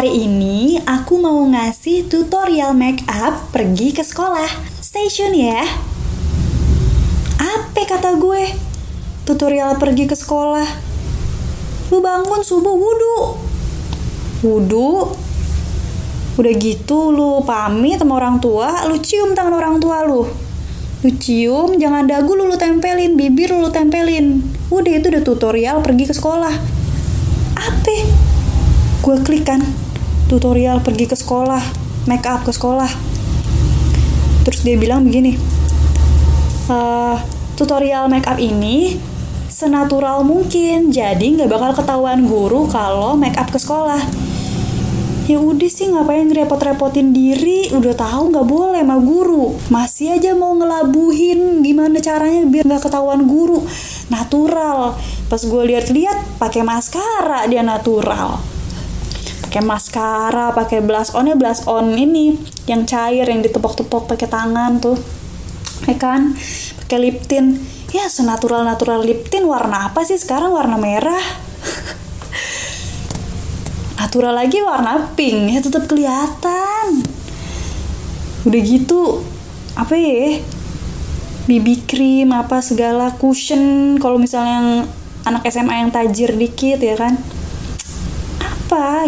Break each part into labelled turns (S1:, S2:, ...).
S1: hari ini aku mau ngasih tutorial make up pergi ke sekolah. Stay tune ya. Apa kata gue? Tutorial pergi ke sekolah. Lu bangun subuh wudhu. Wudhu. Udah gitu lu pamit sama orang tua, lu cium tangan orang tua lu. Lu cium, jangan dagu lu, lu tempelin, bibir lu, lu tempelin. Udah itu udah tutorial pergi ke sekolah. Apa? gue klik kan tutorial pergi ke sekolah make up ke sekolah. Terus dia bilang begini uh, tutorial make up ini senatural mungkin jadi nggak bakal ketahuan guru kalau make up ke sekolah. Ya udah sih ngapain repot-repotin diri? Udah tahu nggak boleh sama guru. Masih aja mau ngelabuhin gimana caranya biar nggak ketahuan guru. Natural. Pas gue lihat-lihat pakai maskara dia natural pakai maskara pakai blush onnya blush on ini yang cair yang ditepok-tepok pakai tangan tuh. Ya kan? Pakai lip tint. Ya senatural natural lip tint warna apa sih sekarang? Warna merah. Natural lagi warna pink. Ya tetap kelihatan. Udah gitu apa ya? BB cream apa segala cushion. Kalau misalnya yang anak SMA yang tajir dikit ya kan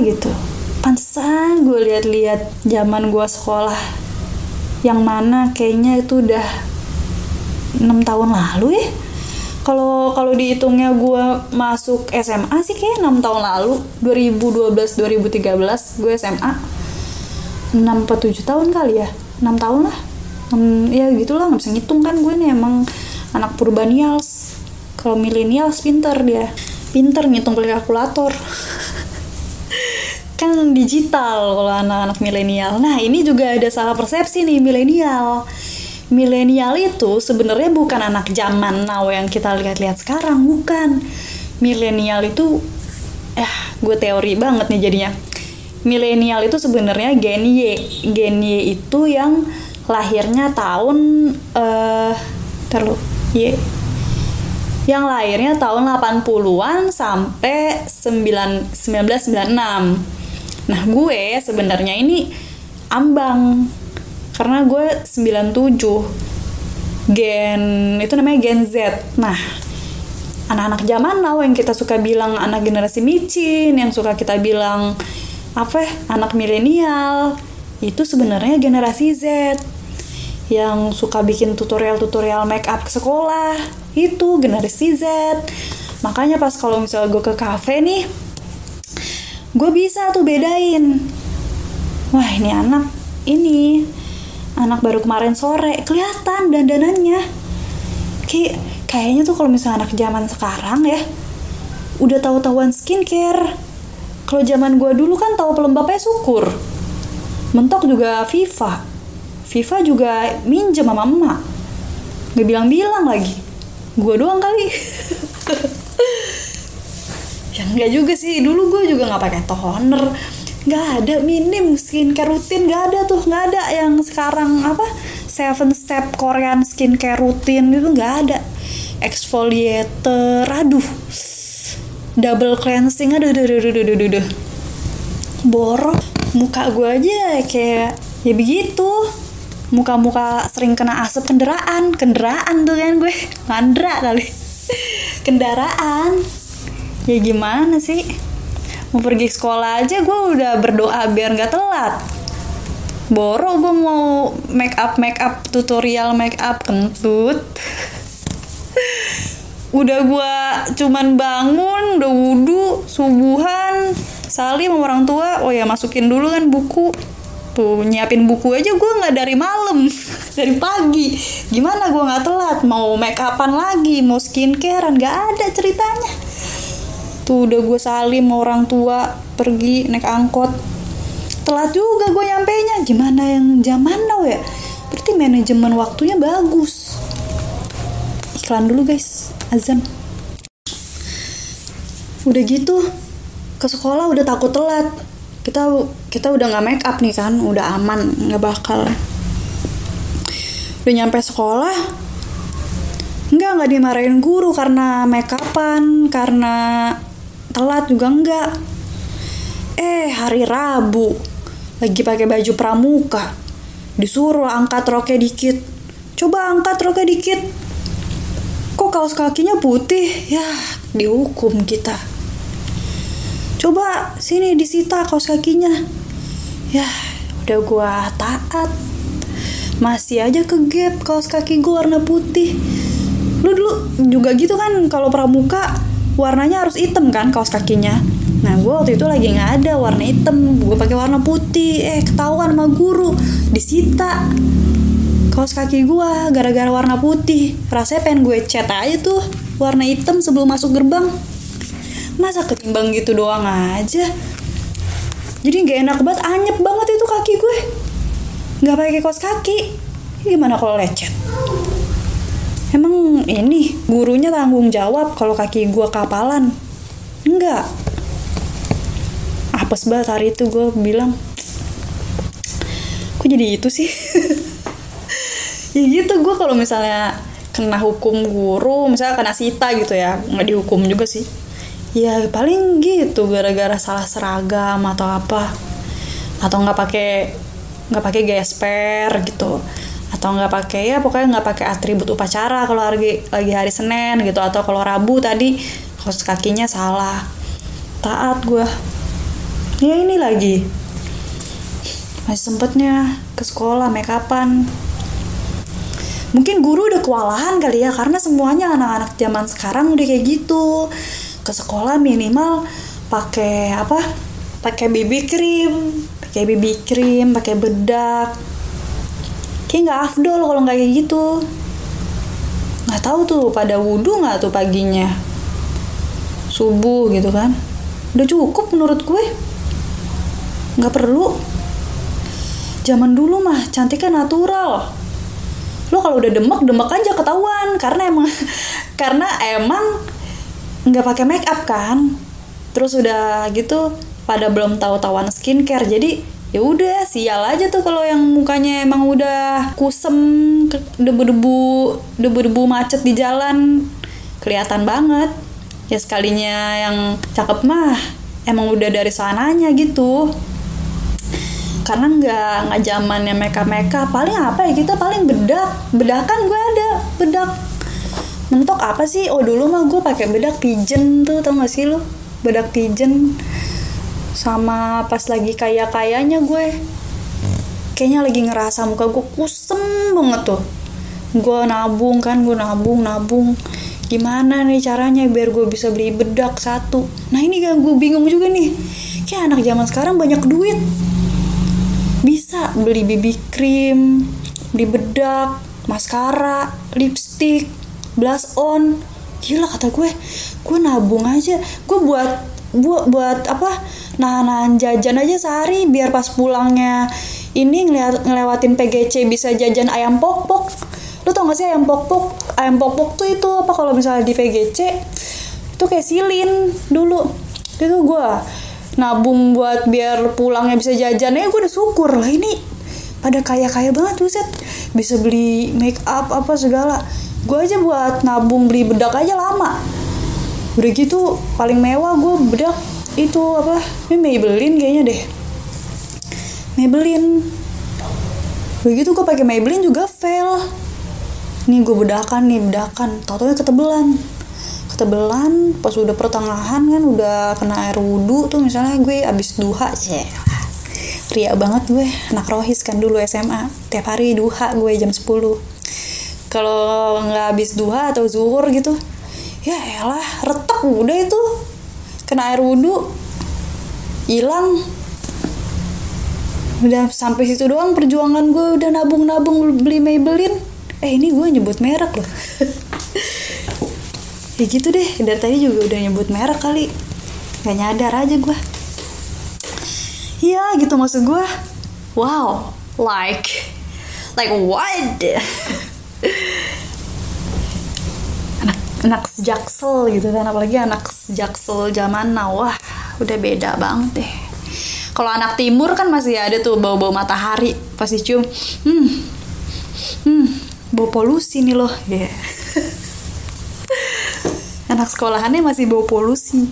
S1: gitu. Pantesan gue lihat-lihat zaman gue sekolah yang mana kayaknya itu udah enam tahun lalu ya. Kalau kalau dihitungnya gue masuk SMA sih kayak enam tahun lalu 2012 2013 gue SMA 6 atau 7 tahun kali ya? 6 tahun lah. Hmm, ya gitulah nggak bisa ngitung kan gue nih emang anak purbanials kalau milenials pinter dia. Pinter ngitung pakai kalkulator kan digital kalau anak-anak milenial. Nah, ini juga ada salah persepsi nih milenial. Milenial itu sebenarnya bukan anak zaman now yang kita lihat-lihat sekarang, bukan. Milenial itu eh gue teori banget nih jadinya. Milenial itu sebenarnya gen Y. Gen Y itu yang lahirnya tahun eh terlalu Y yang lahirnya tahun 80-an sampai 9, 1996 Nah gue sebenarnya ini ambang. Karena gue 97 gen itu namanya gen Z. Nah anak-anak zaman now yang kita suka bilang anak generasi micin, yang suka kita bilang apa anak milenial itu sebenarnya generasi Z. Yang suka bikin tutorial-tutorial make up ke sekolah itu generasi Z. Makanya pas kalau misalnya gue ke cafe nih gue bisa tuh bedain. Wah ini anak. Ini anak baru kemarin sore. Kelihatan dandanannya. Kayak kayaknya tuh kalau misalnya anak zaman sekarang ya udah tahu-tahuan skincare. Kalau zaman gue dulu kan tahu pelembabnya syukur. Mentok juga Viva. Viva juga minjem sama emak. Gak bilang-bilang lagi. Gue doang kali ya enggak juga sih. Dulu gue juga nggak pakai toner. Nggak ada minim skincare rutin. Nggak ada tuh nggak ada yang sekarang apa seven step Korean skincare rutin itu nggak ada. Exfoliator aduh. Double cleansing aduh aduh aduh aduh aduh, aduh. borok muka gue aja kayak ya begitu. Muka-muka sering kena asap kendaraan kendaraan tuh kan gue. Mandra kali. Kendaraan ya gimana sih? Mau pergi sekolah aja gue udah berdoa biar nggak telat. Boro gue mau make up make up tutorial make up kentut. Udah gue cuman bangun udah wudhu subuhan salim sama orang tua. Oh ya masukin dulu kan buku. Tuh nyiapin buku aja gue nggak dari malam dari pagi. Gimana gue nggak telat? Mau make upan lagi mau skincarean nggak ada ceritanya tuh udah gue salim sama orang tua pergi naik angkot. Telat juga gue nyampe nya gimana yang zaman now ya? Berarti manajemen waktunya bagus. Iklan dulu guys. Azan. Udah gitu ke sekolah udah takut telat. Kita kita udah nggak make up nih kan udah aman nggak bakal. Udah nyampe sekolah nggak nggak dimarahin guru karena make upan karena telat juga enggak. Eh hari Rabu. Lagi pakai baju pramuka. Disuruh angkat roknya dikit. Coba angkat roknya dikit. Kok kaos kakinya putih? Ya dihukum kita. Coba sini disita kaos kakinya. Ya udah gua taat. Masih aja ke gap kaos kaki gua warna putih. Lu dulu juga gitu kan kalau pramuka warnanya harus hitam kan kaos kakinya. Nah gua waktu itu lagi nggak ada warna hitam. Gua pakai warna putih. Eh ketahuan sama guru. Disita kaos kaki gua gara-gara warna putih. Rasanya pengen gue cat aja tuh warna hitam sebelum masuk gerbang. Masa ketimbang gitu doang aja. Jadi nggak enak banget anyep banget itu kaki gue. Nggak pakai kaos kaki. Gimana kalau lecet emang ini gurunya tanggung jawab kalau kaki gue kapalan? Enggak. Apes banget hari itu gue bilang. Kok jadi itu sih? Ya gitu gue kalau misalnya kena hukum guru misalnya kena sita gitu ya nggak dihukum juga sih. Ya paling gitu gara-gara salah seragam atau apa. Atau nggak pakai nggak pakai gesper gitu atau nggak pakai ya pokoknya nggak pakai atribut upacara kalau lagi lagi hari Senin gitu. Atau kalau Rabu tadi kaos kakinya salah. Taat gue ya ini lagi. Masih sempetnya ke sekolah make upan. Mungkin guru udah kewalahan kali ya karena semuanya anak-anak zaman sekarang udah kayak gitu. Ke sekolah minimal pakai apa? Pakai BB krim pakai BB krim pakai bedak kayak nggak afdol kalau nggak kayak gitu. Nggak tahu tuh pada wudhu nggak tuh paginya? Subuh gitu kan. Udah cukup menurut gue. Nggak perlu. Zaman dulu mah cantiknya natural. Lo kalau udah demek demek aja ketahuan. Karena emang karena emang nggak pakai make up kan. Terus udah gitu pada belum tahu tahuan skincare. Jadi ya udah sial aja tuh kalau yang mukanya emang udah kusem debu-debu debu-debu macet di jalan kelihatan banget. Ya sekalinya yang cakep mah emang udah dari sananya gitu. Karena nggak nggak zamannya makeup makeup paling apa ya kita paling bedak. Bedakan gue ada bedak. Mentok apa sih? Oh dulu mah gue pakai bedak pigeon tuh tau gak sih lu? Bedak pigeon sama pas lagi kaya kayanya gue. Kayaknya lagi ngerasa muka gue kusem banget tuh. Gue nabung kan gue nabung nabung. Gimana nih caranya biar gue bisa beli bedak satu? Nah ini kan gue bingung juga nih. Kayak anak zaman sekarang banyak duit. Bisa beli BB cream beli bedak maskara lipstick blush on. Gila kata gue gue nabung aja. Gue buat buat buat apa nahan jajan aja sehari biar pas pulangnya ini ngeliat, ngelewatin PGC bisa jajan ayam pok pok lu tau gak sih ayam pok pok ayam pok pok tuh itu apa kalau misalnya di PGC itu kayak silin dulu. Itu gue nabung buat biar pulangnya bisa jajan. Ya gue udah syukur lah ini. Pada kaya kaya banget buset. Bisa beli make up apa segala. Gue aja buat nabung beli bedak aja lama. Udah gitu paling mewah gue bedak itu apa? Ini Maybelline kayaknya deh. Maybelline. Begitu gue pakai Maybelline juga fail. Nih gue bedakan nih bedakan. Tau ketebelan. Ketebelan pas udah pertengahan kan udah kena air wudhu tuh misalnya gue abis duha sih ria banget gue anak rohis kan dulu SMA tiap hari duha gue jam 10 kalau nggak habis duha atau zuhur gitu ya elah retak udah itu kena air wudhu hilang. Udah sampai situ doang perjuangan gue udah nabung-nabung beli Maybelline. Eh ini gue nyebut merek loh. Ya gitu deh dari tadi juga udah nyebut merek kali. Gak nyadar aja gue. Iya gitu maksud gue. Wow like like what anak anak jaksel gitu kan apalagi anak jaksel zaman now. Wah udah beda banget deh. Kalau anak timur kan masih ada tuh bau-bau matahari pasti cium. Hmm. Hmm bau polusi nih loh. Ya yeah. anak sekolahannya masih bau polusi.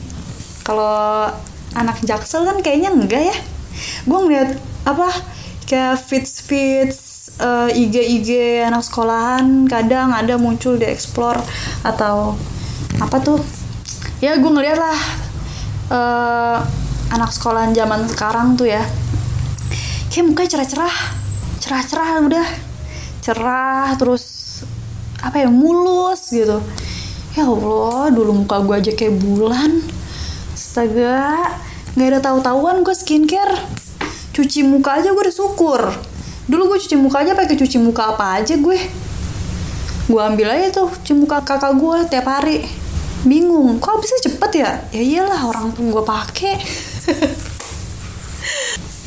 S1: Kalau anak jaksel kan kayaknya enggak ya. Gue ngeliat apa kayak fits fits uh, IG IG anak sekolahan kadang ada muncul di explore atau apa tuh? Ya gue ngeliat lah uh, anak sekolahan zaman sekarang tuh ya. Kayak mukanya cerah-cerah cerah-cerah udah. Cerah terus apa ya mulus gitu. Ya Allah dulu muka gue aja kayak bulan. Astaga nggak ada tahu-tahuan gue skincare. Cuci muka aja gue udah syukur dulu gue cuci muka aja pakai cuci muka apa aja gue. Gue ambil aja tuh cuci muka kakak gue tiap hari. Bingung kok bisa cepet ya? Ya iyalah orang pun gue pake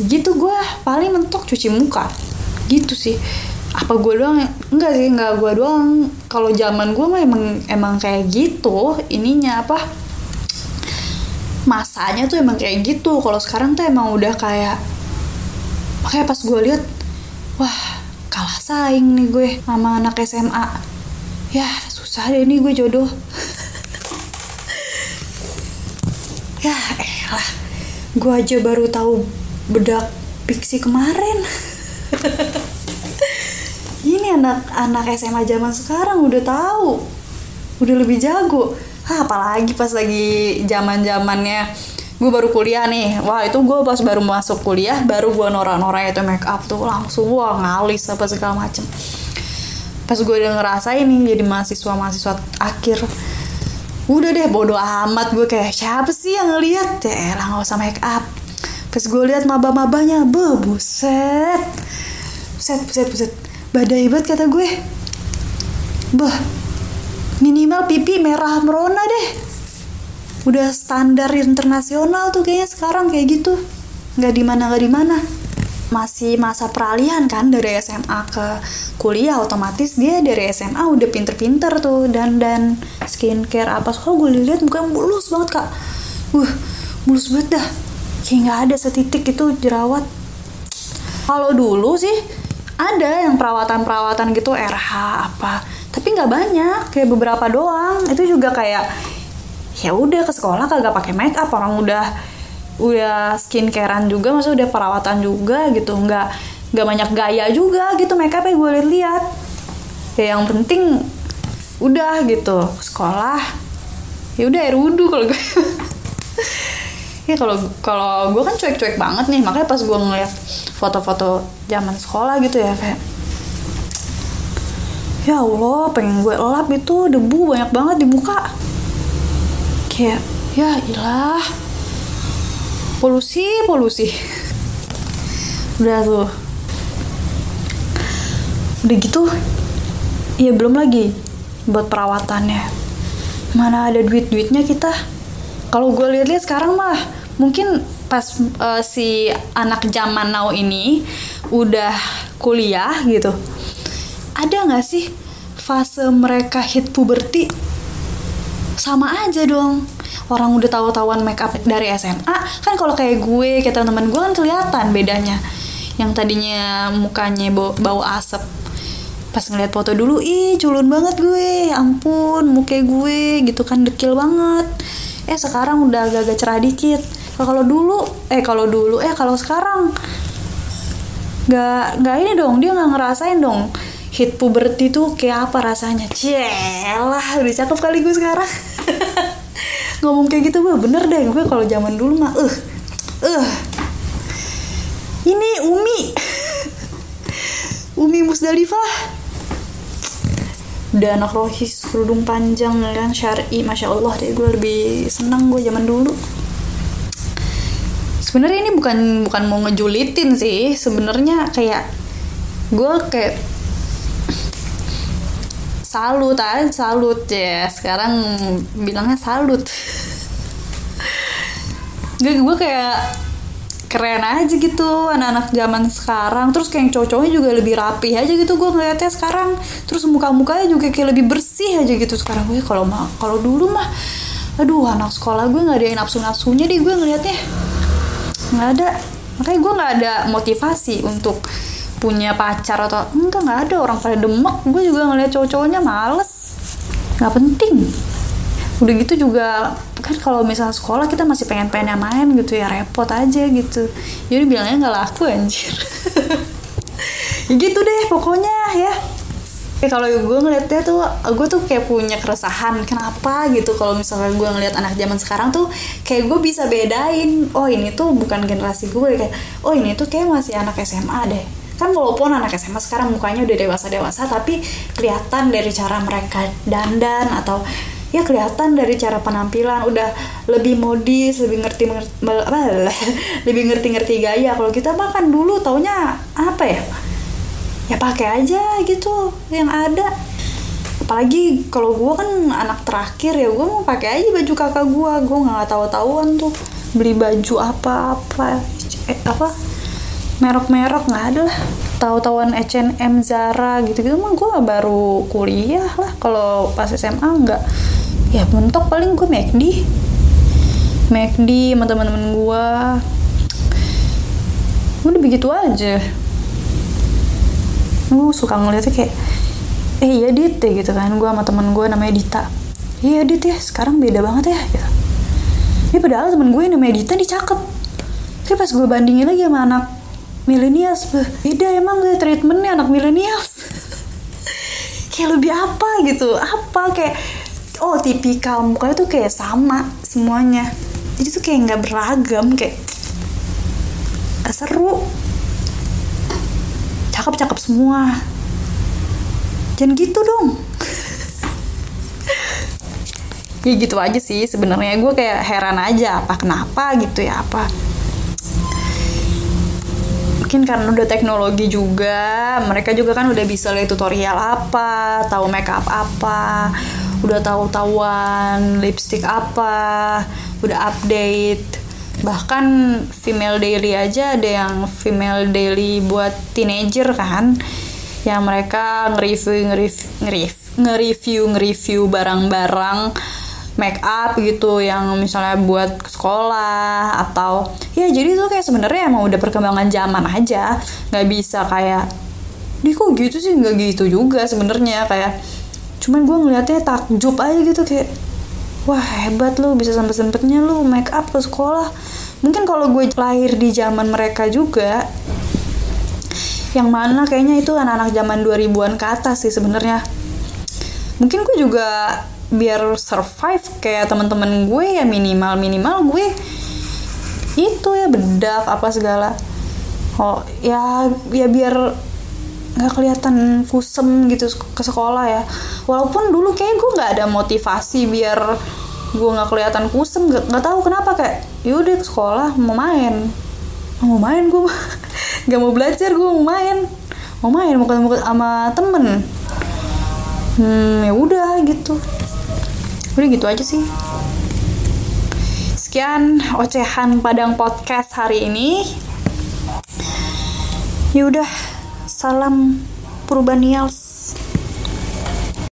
S1: gitu gue paling mentok cuci muka. Gitu sih. Apa gue doang enggak sih enggak gue doang. Kalau zaman gue mah emang emang kayak gitu. Ininya apa? Masanya tuh emang kayak gitu. Kalau sekarang tuh emang udah kayak makanya pas gue lihat wah kalah saing nih gue sama anak SMA ya susah deh nih gue jodoh. Ya elah. Gue aja baru tahu bedak pixie kemarin. Ini anak-anak SMA zaman sekarang udah tahu. Udah lebih jago. Ah, apalagi pas lagi zaman zamannya gue baru kuliah nih. Wah itu gue pas baru masuk kuliah baru gue norak-norak itu make up tuh langsung. Wah ngalis apa segala macem. Pas gue udah ngerasain nih jadi mahasiswa mahasiswa akhir. Udah deh bodoh amat gue kayak siapa sih yang ngeliat? Ya elah nggak usah make up. Pas gue lihat maba-mabanya be buset. Buset buset buset. Badai banget kata gue. Bah minimal pipi merah merona deh udah standar internasional tuh kayaknya sekarang kayak gitu. Nggak di mana nggak di mana masih masa peralihan kan dari SMA ke kuliah otomatis dia dari SMA udah pinter-pinter tuh. Dan dan skincare apa so gue lihat mukanya mulus banget kak. Uh mulus banget dah. Kayak nggak ada setitik itu jerawat. Kalau dulu sih ada yang perawatan-perawatan gitu RH apa. Tapi nggak banyak kayak beberapa doang. Itu juga kayak ya udah ke sekolah kagak pakai make up orang udah udah skincarean juga maksudnya udah perawatan juga gitu. Nggak nggak banyak gaya juga gitu make upnya gue lihat ya yang penting udah gitu sekolah. Ya udah air wudhu kalau gue. Ya kalau kalau gue kan cuek-cuek banget nih. Makanya pas gue ngeliat foto-foto zaman sekolah gitu ya kayak ya Allah pengen gue lap itu debu banyak banget di muka kayak ya ilah polusi polusi. Udah tuh. Udah gitu ya belum lagi buat perawatannya. Mana ada duit duitnya kita? Kalau gue lihat-lihat sekarang mah mungkin pas uh, si anak zaman now ini udah kuliah gitu ada nggak sih fase mereka hit puberti sama aja dong. Orang udah tahu-tahuan make up dari SMA kan kalau kayak gue kayak teman-teman gue kan kelihatan bedanya. Yang tadinya mukanya bau, bau asap. Pas ngeliat foto dulu ih culun banget gue. Ampun muka gue gitu kan dekil banget. Eh sekarang udah agak-agak cerah dikit. Kalau dulu eh kalau dulu eh kalau sekarang. Nggak nggak ini dong dia nggak ngerasain dong hit puberty tuh kayak apa rasanya? Cielah udah cakep kali gue sekarang. Ngomong kayak gitu gue bener deh gue kalau zaman dulu mah eh uh. ini Umi. Umi Musdalifah udah rohis kerudung panjang kan? Syari masya Allah deh gue lebih senang gue zaman dulu. Sebenarnya ini bukan bukan mau ngejulitin sih. Sebenarnya kayak gue kayak salut aja salut. Ya sekarang bilangnya salut. Gue gue kayak keren aja gitu anak-anak zaman sekarang. Terus kayak cowok-cowoknya juga lebih rapi aja gitu gue ngeliatnya sekarang. Terus muka-mukanya juga kayak lebih bersih aja gitu sekarang. Gue kalau mah kalau dulu mah aduh anak sekolah gue nggak ada yang nafsu nafsunya deh gue ngeliatnya. Nggak ada. Makanya gue nggak ada motivasi untuk punya pacar atau enggak nggak ada. Orang pada demek. Gue juga ngeliat cowok-cowoknya males. Nggak penting. Udah gitu juga kan kalau misalnya sekolah kita masih pengen pengen main gitu ya repot aja gitu. Jadi bilangnya nggak laku anjir. Ya gitu deh pokoknya ya. Ya kalau gue ngeliatnya tuh gue tuh kayak punya keresahan. Kenapa gitu kalau misalnya gue ngeliat anak zaman sekarang tuh kayak gue bisa bedain oh ini tuh bukan generasi gue kayak oh ini tuh kayak masih anak SMA deh kan walaupun anak SMA sekarang mukanya udah dewasa dewasa tapi kelihatan dari cara mereka dandan atau ya kelihatan dari cara penampilan. Udah lebih modis lebih ngerti ngerti lebih ngerti ngerti gaya. Kalau kita mah kan dulu taunya apa ya? Ya pakai aja gitu yang ada. Apalagi kalau gue kan anak terakhir ya gue mau pakai aja baju kakak gue gue nggak tahu tahuan tuh beli baju apa apa eh, apa merek-merek nggak ada lah. Tahu-tahuan H&M Zara gitu-gitu mah gue baru kuliah lah. Kalau pas SMA nggak. Ya mentok paling gue McD McD sama teman-teman gue udah begitu aja. Lu suka ngeliatnya kayak eh iya dit deh gitu kan. Gue sama temen gue namanya Dita. Iya dit ya sekarang beda banget ya gitu. Ini padahal temen gue namanya Dita dia cakep tapi pas gue bandingin lagi sama anak milenials beda emang gue treatmentnya anak milenials kayak lebih apa gitu? Apa? Kayak oh tipikal mukanya tuh kayak sama semuanya. Jadi tuh kayak nggak beragam kayak gak seru. Cakep-cakep semua. Jangan gitu dong. Ya gitu aja sih sebenarnya. Gue kayak heran aja apa kenapa gitu ya apa mungkin karena udah teknologi juga mereka juga kan udah bisa lihat tutorial apa tahu makeup apa udah tahu tahuan lipstick apa udah update. Bahkan female daily aja ada yang female daily buat teenager kan yang mereka nge-review nge-review nge-review nge-review barang-barang make up gitu yang misalnya buat sekolah atau ya jadi tuh kayak sebenarnya emang udah perkembangan zaman aja. Nggak bisa kayak di kok gitu sih? Nggak gitu juga sebenarnya kayak cuman gue ngeliatnya takjub aja gitu kayak wah hebat lu bisa sampai sempetnya lu make up ke sekolah. Mungkin kalau gue lahir di zaman mereka juga yang mana kayaknya itu anak-anak zaman 2000-an ke atas sih sebenarnya. Mungkin gue juga biar survive kayak teman-teman gue ya minimal minimal gue itu ya bedak apa segala. Oh ya ya biar nggak kelihatan kusem gitu ke sekolah ya. Walaupun dulu kayak gue nggak ada motivasi biar gue nggak kelihatan kusem nggak nggak tahu kenapa kayak yaudah ke sekolah mau main. Mau main gue nggak mau belajar gue mau main. Mau main mau ketemu sama temen. Hmm ya udah gitu udah gitu aja sih. Sekian ocehan padang podcast hari ini. Yaudah salam perubahan